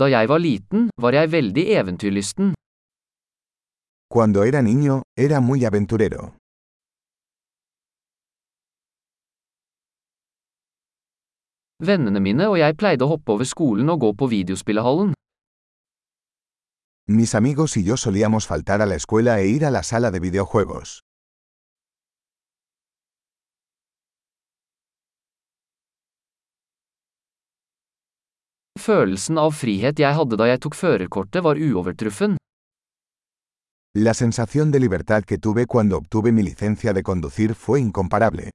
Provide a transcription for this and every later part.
Da jeg var liten, var jeg veldig eventyrlysten. Cuando era niño, era muy aventurero. Vennene mine og jeg pleide å hoppe over skolen og gå på videospillehallen. Mis amigos y yo solíamos faltar a la escuela e ir a la sala de videojuegos. Følelsen av frihet jeg hadde da jeg tok førerkortet var uovertruffen. La sensación de libertad que tuve cuando obtuve mi licencia de conducir fue incomparable.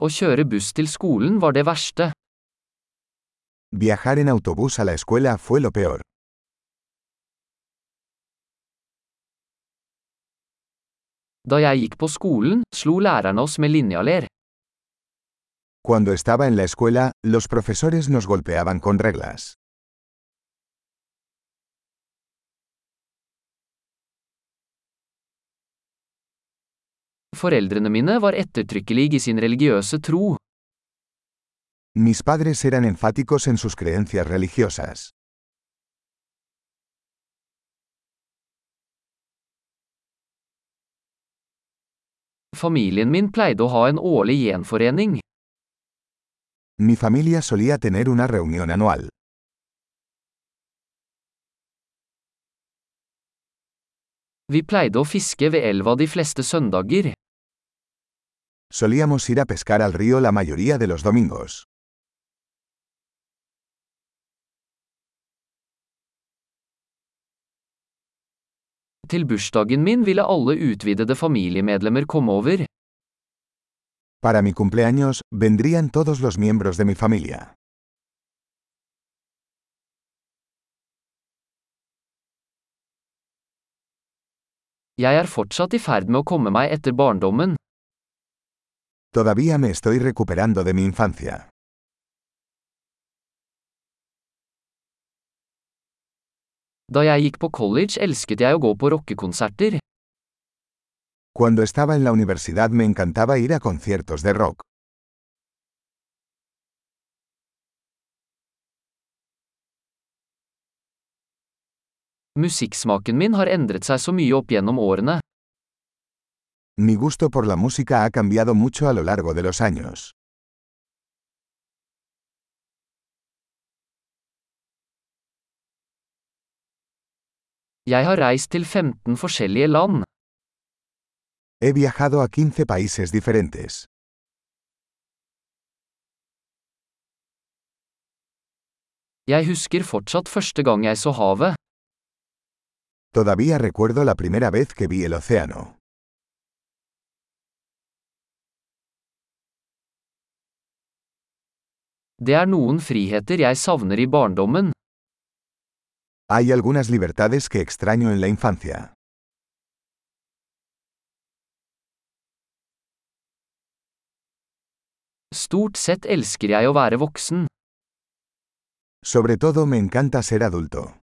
Å kjøre buss til skolen var det verste. Viajar en autobús a la escuela fue lo peor. Da jeg gikk på skolen, slo lærerne oss med linjaler. Cuando estaba en la escuela, los profesores nos golpeaban con reglas. Foreldrene mine var ettertrykkelige i sin religiøse tro. Mis padres eran enfáticos en sus creencias religiosas. Familien min pleide å ha en årlig gjenforening. Mi familia solía tener una reunión anual. Vi pleide å fiske ved elva de fleste søndager. Solíamos ir a pescar al río la mayoría de los domingos. Til bursdagen min ville alle utvidede familiemedlemmer komme over. Para mi cumpleaños, vendrían todos los miembros de mi familia. Jeg er fortsatt i ferd med å komme meg etter barndommen. Todavía me estoy recuperando de mi infancia. Da jeg gikk på college elsket jeg å gå på rockekonserter. Cuando estaba en la universidad me encantaba ir a conciertos de rock. Musikksmaken min har endret seg så mye opp gjennom årene. Mi gusto por la música ha cambiado mucho a lo largo de los años. Jeg har reist til 15 forskjellige land. He viajado a 15 países diferentes. Jeg husker fortsatt første gang jeg så havet. Todavía recuerdo la primera vez que vi el océano. Det er noen friheter jeg savner i barndommen. Hay algunas libertades que extraño en la infancia. Stort sett elsker jeg å være voksen. Sobre todo me encanta ser adulto.